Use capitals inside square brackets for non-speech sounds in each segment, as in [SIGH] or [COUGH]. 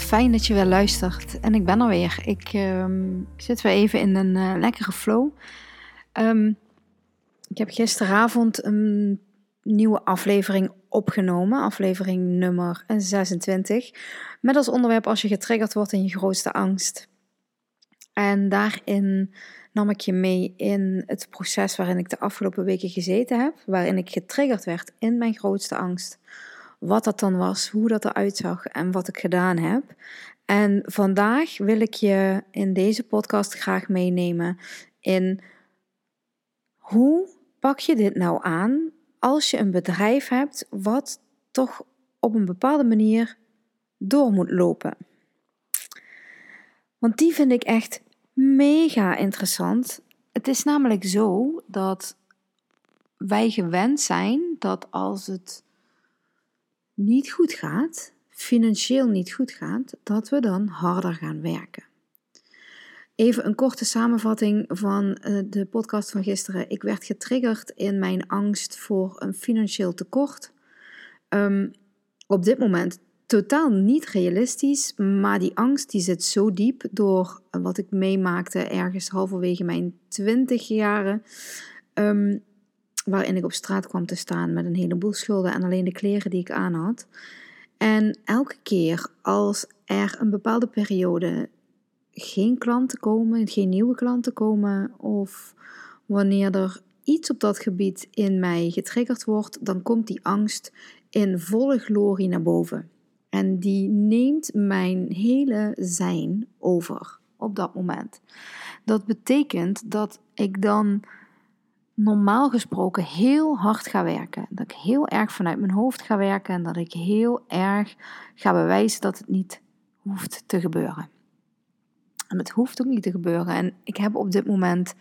Fijn dat je weer luistert. En ik ben er weer. Ik ehm, zit weer even in een uh, lekkere flow. Um, ik heb gisteravond een nieuwe aflevering opgenomen. Aflevering nummer 26. Met als onderwerp als je getriggerd wordt in je grootste angst. En daarin nam ik je mee in het proces waarin ik de afgelopen weken gezeten heb. Waarin ik getriggerd werd in mijn grootste angst wat dat dan was, hoe dat eruit zag en wat ik gedaan heb. En vandaag wil ik je in deze podcast graag meenemen in hoe pak je dit nou aan als je een bedrijf hebt wat toch op een bepaalde manier door moet lopen. Want die vind ik echt mega interessant. Het is namelijk zo dat wij gewend zijn dat als het niet goed gaat, financieel niet goed gaat, dat we dan harder gaan werken. Even een korte samenvatting van eh, de podcast van gisteren. Ik werd getriggerd in mijn angst voor een financieel tekort. Um, op dit moment totaal niet realistisch, maar die angst die zit zo diep door wat ik meemaakte ergens halverwege mijn twintig jaren. Um, waarin ik op straat kwam te staan met een heleboel schulden en alleen de kleren die ik aan had. En elke keer als er een bepaalde periode geen klanten komen, geen nieuwe klanten komen, of wanneer er iets op dat gebied in mij getriggerd wordt, dan komt die angst in volle glorie naar boven. En die neemt mijn hele zijn over op dat moment. Dat betekent dat ik dan normaal gesproken heel hard ga werken. Dat ik heel erg vanuit mijn hoofd ga werken en dat ik heel erg ga bewijzen dat het niet hoeft te gebeuren. En het hoeft ook niet te gebeuren. En ik heb op dit moment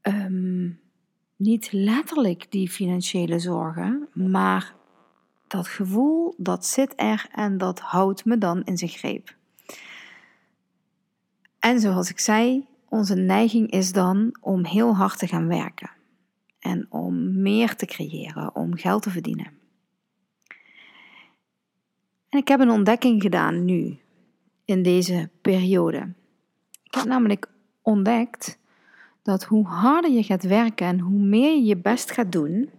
ehm, niet letterlijk die financiële zorgen, maar dat gevoel dat zit er en dat houdt me dan in zijn greep. En zoals ik zei, onze neiging is dan om heel hard te gaan werken en om meer te creëren, om geld te verdienen. En ik heb een ontdekking gedaan nu, in deze periode. Ik heb namelijk ontdekt dat hoe harder je gaat werken en hoe meer je je best gaat doen,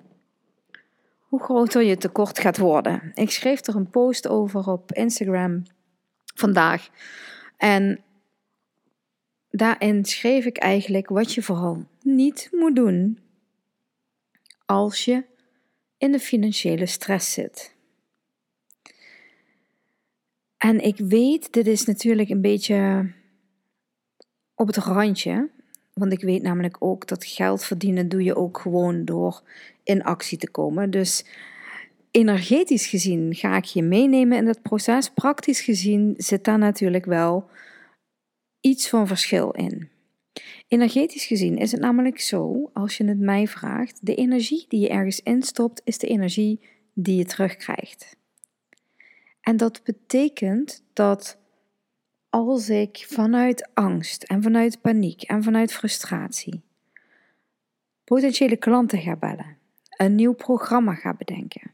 hoe groter je tekort gaat worden. Ik schreef er een post over op Instagram vandaag. En daarin schreef ik eigenlijk wat je vooral niet moet doen als je in de financiële stress zit. En ik weet, dit is natuurlijk een beetje op het randje, want ik weet namelijk ook dat geld verdienen doe je ook gewoon door in actie te komen. Dus energetisch gezien ga ik je meenemen in het proces. Praktisch gezien zit daar natuurlijk wel iets van verschil in. Energetisch gezien is het namelijk zo, als je het mij vraagt, de energie die je ergens instopt, is de energie die je terugkrijgt. En dat betekent dat als ik vanuit angst en vanuit paniek en vanuit frustratie potentiële klanten ga bellen, een nieuw programma ga bedenken,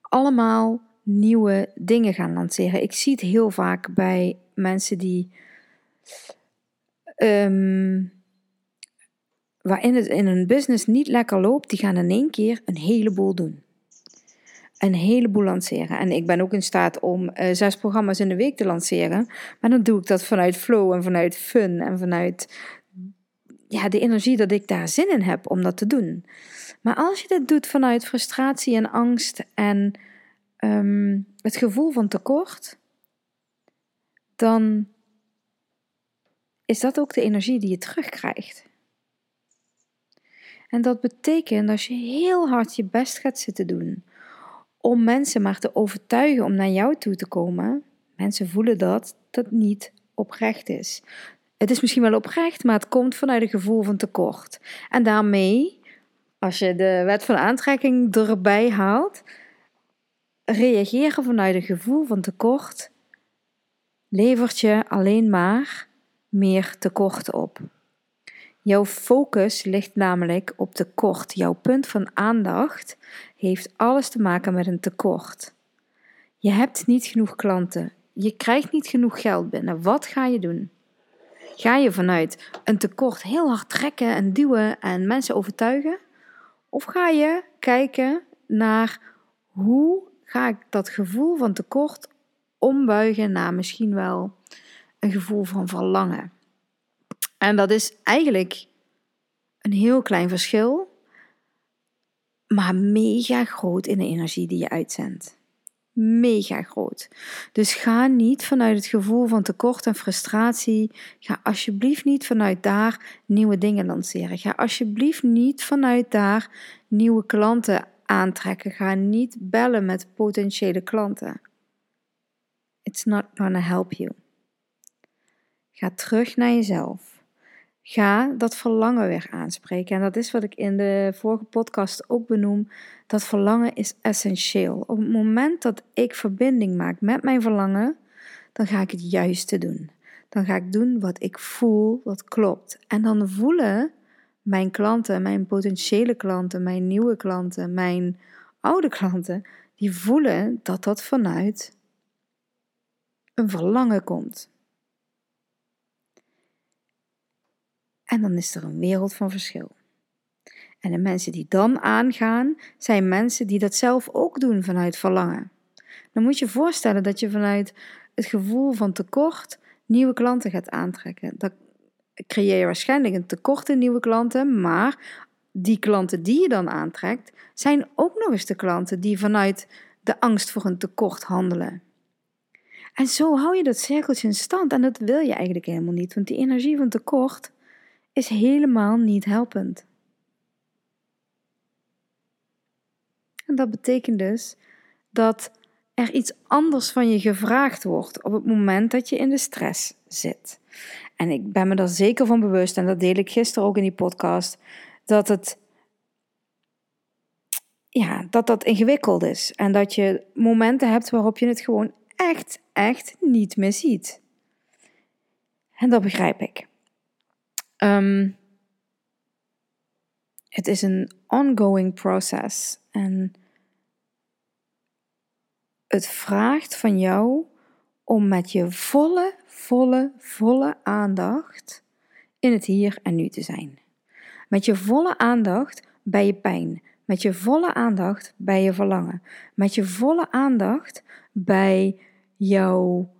allemaal nieuwe dingen gaan lanceren. Ik zie het heel vaak bij mensen die um, waarin het in een business niet lekker loopt, die gaan in één keer een heleboel doen. Een heleboel lanceren. En ik ben ook in staat om uh, zes programma's in de week te lanceren. Maar dan doe ik dat vanuit flow en vanuit fun en vanuit ja, de energie dat ik daar zin in heb om dat te doen. Maar als je dit doet vanuit frustratie en angst en um, het gevoel van tekort, dan is dat ook de energie die je terugkrijgt. En dat betekent dat je heel hard je best gaat zitten doen om mensen maar te overtuigen om naar jou toe te komen. Mensen voelen dat dat niet oprecht is. Het is misschien wel oprecht, maar het komt vanuit een gevoel van tekort. En daarmee, als je de wet van aantrekking erbij haalt, reageren vanuit een gevoel van tekort levert je alleen maar meer tekort op. Jouw focus ligt namelijk op tekort. Jouw punt van aandacht heeft alles te maken met een tekort. Je hebt niet genoeg klanten. Je krijgt niet genoeg geld binnen. Wat ga je doen? Ga je vanuit een tekort heel hard trekken en duwen en mensen overtuigen? Of ga je kijken naar hoe ga ik dat gevoel van tekort ombuigen naar misschien wel een gevoel van verlangen? En dat is eigenlijk een heel klein verschil, maar mega groot in de energie die je uitzendt. Mega groot. Dus ga niet vanuit het gevoel van tekort en frustratie. Ga alsjeblieft niet vanuit daar nieuwe dingen lanceren. Ga alsjeblieft niet vanuit daar nieuwe klanten aantrekken. Ga niet bellen met potentiële klanten. It's not gonna help you. Ga terug naar jezelf. Ga dat verlangen weer aanspreken. En dat is wat ik in de vorige podcast ook benoem. Dat verlangen is essentieel. Op het moment dat ik verbinding maak met mijn verlangen, dan ga ik het juiste doen. Dan ga ik doen wat ik voel, wat klopt. En dan voelen mijn klanten, mijn potentiële klanten, mijn nieuwe klanten, mijn oude klanten, die voelen dat dat vanuit een verlangen komt. En dan is er een wereld van verschil. En de mensen die dan aangaan, zijn mensen die dat zelf ook doen vanuit verlangen. Dan moet je voorstellen dat je vanuit het gevoel van tekort nieuwe klanten gaat aantrekken. Dan creëer je waarschijnlijk een tekort in nieuwe klanten, maar die klanten die je dan aantrekt, zijn ook nog eens de klanten die vanuit de angst voor een tekort handelen. En zo hou je dat cirkeltje in stand en dat wil je eigenlijk helemaal niet, want die energie van tekort is helemaal niet helpend. En dat betekent dus dat er iets anders van je gevraagd wordt op het moment dat je in de stress zit. En ik ben me daar zeker van bewust, en dat deel ik gisteren ook in die podcast, dat het ja, dat dat ingewikkeld is. En dat je momenten hebt waarop je het gewoon echt, echt niet meer ziet. En dat begrijp ik. Um, het is een ongoing process en het vraagt van jou om met je volle, volle, volle aandacht in het hier en nu te zijn. Met je volle aandacht bij je pijn. Met je volle aandacht bij je verlangen. Met je volle aandacht bij jouw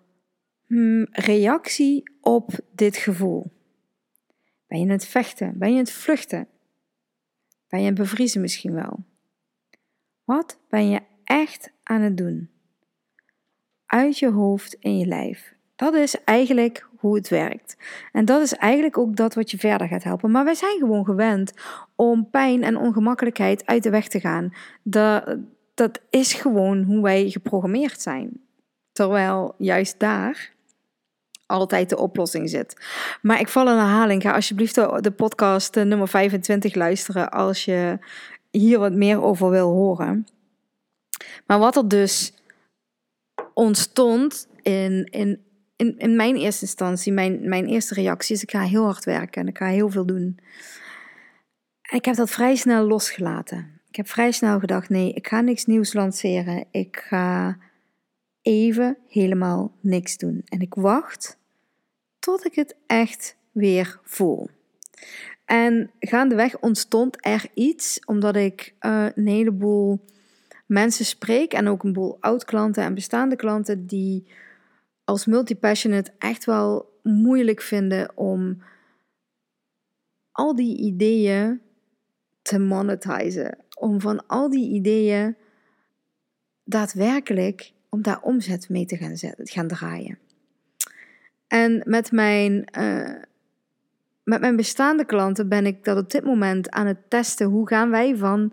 hmm, reactie op dit gevoel. Ben je in het vechten? Ben je in het vluchten? Ben je in het bevriezen misschien wel? Wat ben je echt aan het doen? Uit je hoofd in je lijf. Dat is eigenlijk hoe het werkt. En dat is eigenlijk ook dat wat je verder gaat helpen. Maar wij zijn gewoon gewend om pijn en ongemakkelijkheid uit de weg te gaan. Dat, dat is gewoon hoe wij geprogrammeerd zijn. Terwijl juist daar altijd de oplossing zit. Maar ik val in herhaling. Ga alsjeblieft de, podcast eh, nummer 25 luisteren als je hier wat meer over wil horen. Maar wat er dus ontstond in, in, in, in mijn eerste instantie, mijn, mijn eerste reactie is: ik ga heel hard werken en ik ga heel veel doen. En ik heb dat vrij snel losgelaten. Ik heb vrij snel gedacht: nee, ik ga niks nieuws lanceren. Ik ga even helemaal niks doen. En ik wacht tot ik het echt weer voel. En gaandeweg ontstond er iets, omdat ik uh, een heleboel mensen spreek en ook een boel oud-klanten en bestaande klanten die als multipassionate echt wel moeilijk vinden om al die ideeën te monetizen. Om van al die ideeën daadwerkelijk om daar omzet mee te gaan, gaan draaien. En met mijn, uh, met mijn bestaande klanten ben ik dat op dit moment aan het testen. Hoe gaan wij van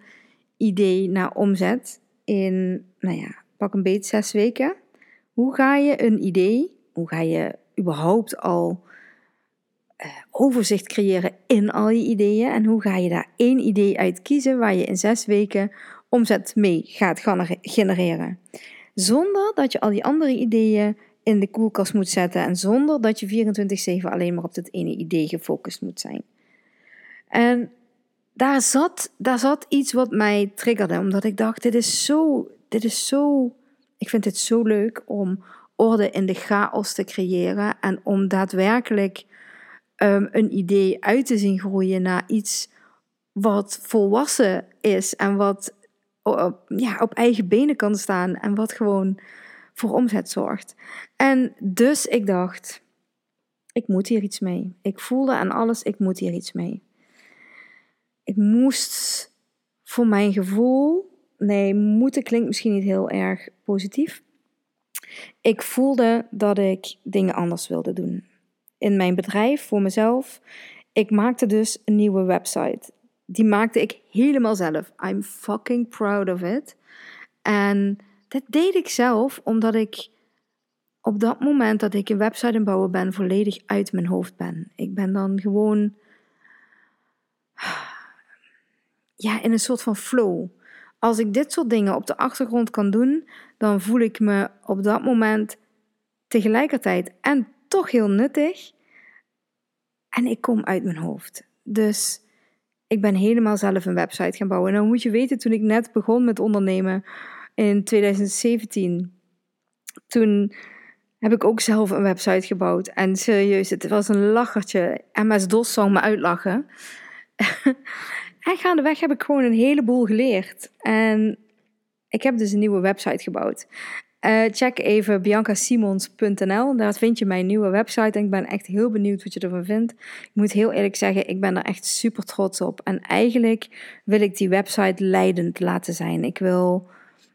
idee naar omzet in, nou ja, pak een beetje zes weken. Hoe ga je een idee, hoe ga je überhaupt al eh, overzicht creëren in al je ideeën. En hoe ga je daar één idee uit kiezen waar je in zes weken omzet mee gaat genereren. Zonder dat je al die andere ideeën in de koelkast moet zetten en zonder dat je 24/7 alleen maar op dat ene idee gefocust moet zijn. En daar zat, daar zat iets wat mij triggerde, omdat ik dacht: dit is zo, dit is zo, ik vind het zo leuk om orde in de chaos te creëren en om daadwerkelijk um, een idee uit te zien groeien naar iets wat volwassen is en wat ja, op eigen benen kan staan en wat gewoon voor omzet zorgt. En dus ik dacht, ik moet hier iets mee. Ik voelde aan alles, ik moet hier iets mee. Ik moest voor mijn gevoel, nee, moeten klinkt misschien niet heel erg positief. Ik voelde dat ik dingen anders wilde doen. In mijn bedrijf, voor mezelf. Ik maakte dus een nieuwe website. Die maakte ik helemaal zelf. I'm fucking proud of it. En dat deed ik zelf omdat ik op dat moment dat ik een website aan bouwen ben, volledig uit mijn hoofd ben. Ik ben dan gewoon ja, in een soort van flow. Als ik dit soort dingen op de achtergrond kan doen, dan voel ik me op dat moment tegelijkertijd en toch heel nuttig. En ik kom uit mijn hoofd. Dus ik ben helemaal zelf een website gaan bouwen. En dan moet je weten, toen ik net begon met ondernemen in 2017, toen heb ik ook zelf een website gebouwd. En serieus, het was een lachertje. MS-DOS zou me uitlachen. [LAUGHS] en gaandeweg heb ik gewoon een heleboel geleerd. En ik heb dus een nieuwe website gebouwd. Uh, check even biancasimons.nl. Daar vind je mijn nieuwe website. En ik ben echt heel benieuwd wat je ervan vindt. Ik moet heel eerlijk zeggen, ik ben er echt super trots op. En eigenlijk wil ik die website leidend laten zijn. Ik wil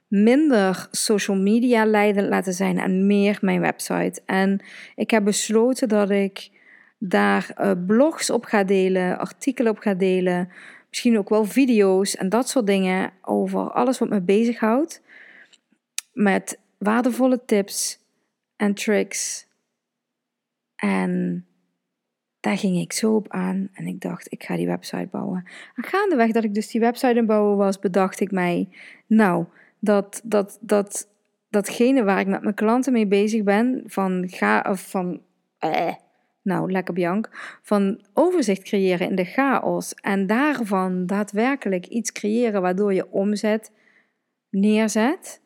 minder social media leidend laten zijn en meer mijn website. En ik heb besloten dat ik daar uh, blogs op ga delen, artikelen op ga delen, misschien ook wel video's en dat soort dingen over alles wat me bezighoudt. Met waardevolle tips en tricks. En daar ging ik zo op aan en ik dacht, ik ga die website bouwen. En gaandeweg dat ik dus die website aan bouwen was, bedacht ik mij, nou, dat, dat, dat, datgene waar ik met mijn klanten mee bezig ben, van ga of van, eh, nou lekker Bianc, van overzicht creëren in de chaos en daarvan daadwerkelijk iets creëren waardoor je omzet neerzet,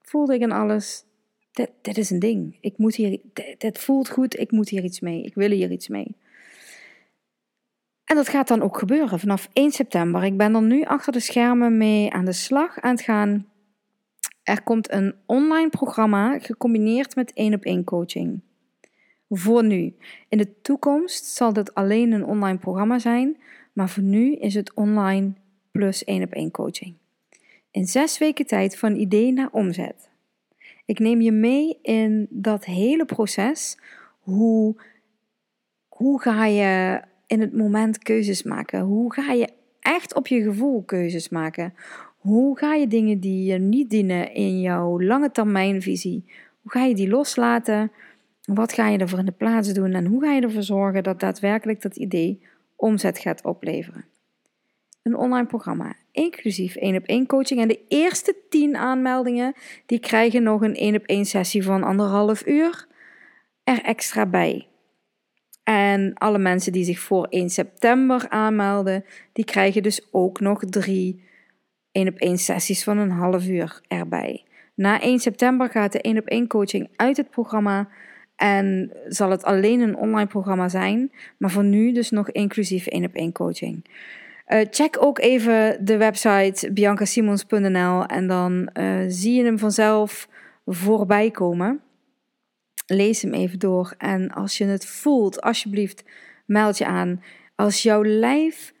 voelde ik in alles, dit, dit is een ding. Ik moet hier, dit voelt goed, ik moet hier iets mee. Ik wil hier iets mee. En dat gaat dan ook gebeuren vanaf 1 september. Ik ben er nu achter de schermen mee aan de slag aan het gaan. Er komt een online programma gecombineerd met één op één coaching. Voor nu. In de toekomst zal dit alleen een online programma zijn, maar voor nu is het online plus één op één coaching. In zes weken tijd van idee naar omzet. Ik neem je mee in dat hele proces. Hoe, hoe ga je in het moment keuzes maken? Hoe ga je echt op je gevoel keuzes maken? Hoe ga je dingen die je niet dienen in jouw lange termijnvisie, hoe ga je die loslaten? Wat ga je ervoor in de plaats doen en hoe ga je ervoor zorgen dat daadwerkelijk dat idee omzet gaat opleveren? Een online programma, inclusief één op één coaching. En de eerste 10 aanmeldingen, die krijgen nog een één op één sessie van anderhalf uur er extra bij. En alle mensen die zich voor 1 september aanmelden, die krijgen dus ook nog drie 1 op 1 sessies van een half uur erbij. Na 1 september gaat de 1 op 1 coaching uit het programma en zal het alleen een online programma zijn, maar voor nu dus nog inclusief 1 op 1 coaching. Uh, check ook even de website biancasimons.nl en dan uh, zie je hem vanzelf voorbij komen. Lees hem even door. En als je het voelt, alsjeblieft, meld je aan. Als jouw lijf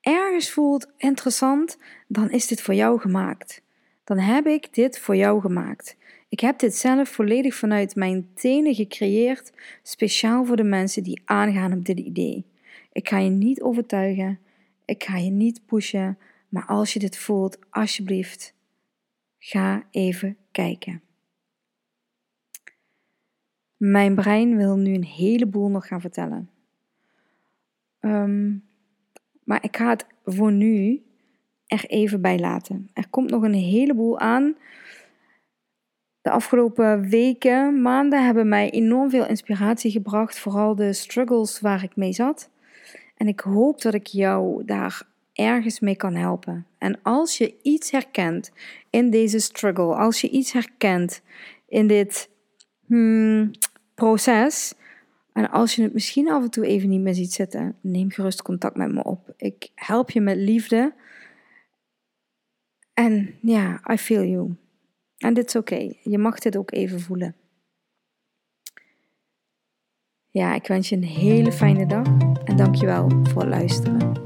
ergens voelt interessant, dan is dit voor jou gemaakt. Dan heb ik dit voor jou gemaakt. Ik heb dit zelf volledig vanuit mijn tenen gecreëerd, speciaal voor de mensen die aangaan op dit idee. Ik ga je niet overtuigen, ik ga je niet pushen, maar als je dit voelt, alsjeblieft, ga even kijken. Mijn brein wil nu een heleboel nog gaan vertellen. Ehm, maar ik ga het voor nu er even bij laten. Er komt nog een heleboel aan. De afgelopen weken, maanden hebben mij enorm veel inspiratie gebracht. Vooral de struggles waar ik mee zat. En ik hoop dat ik jou daar ergens mee kan helpen. En als je iets herkent in deze struggle, als je iets herkent in dit hmm, proces, en als je het misschien af en toe even niet meer ziet zitten, neem gerust contact met me op. Ik help je met liefde. En ja, I feel you. En dit is oké. Je mag dit ook even voelen. Ja, ik wens je een hele fijne dag en dankjewel voor het luisteren.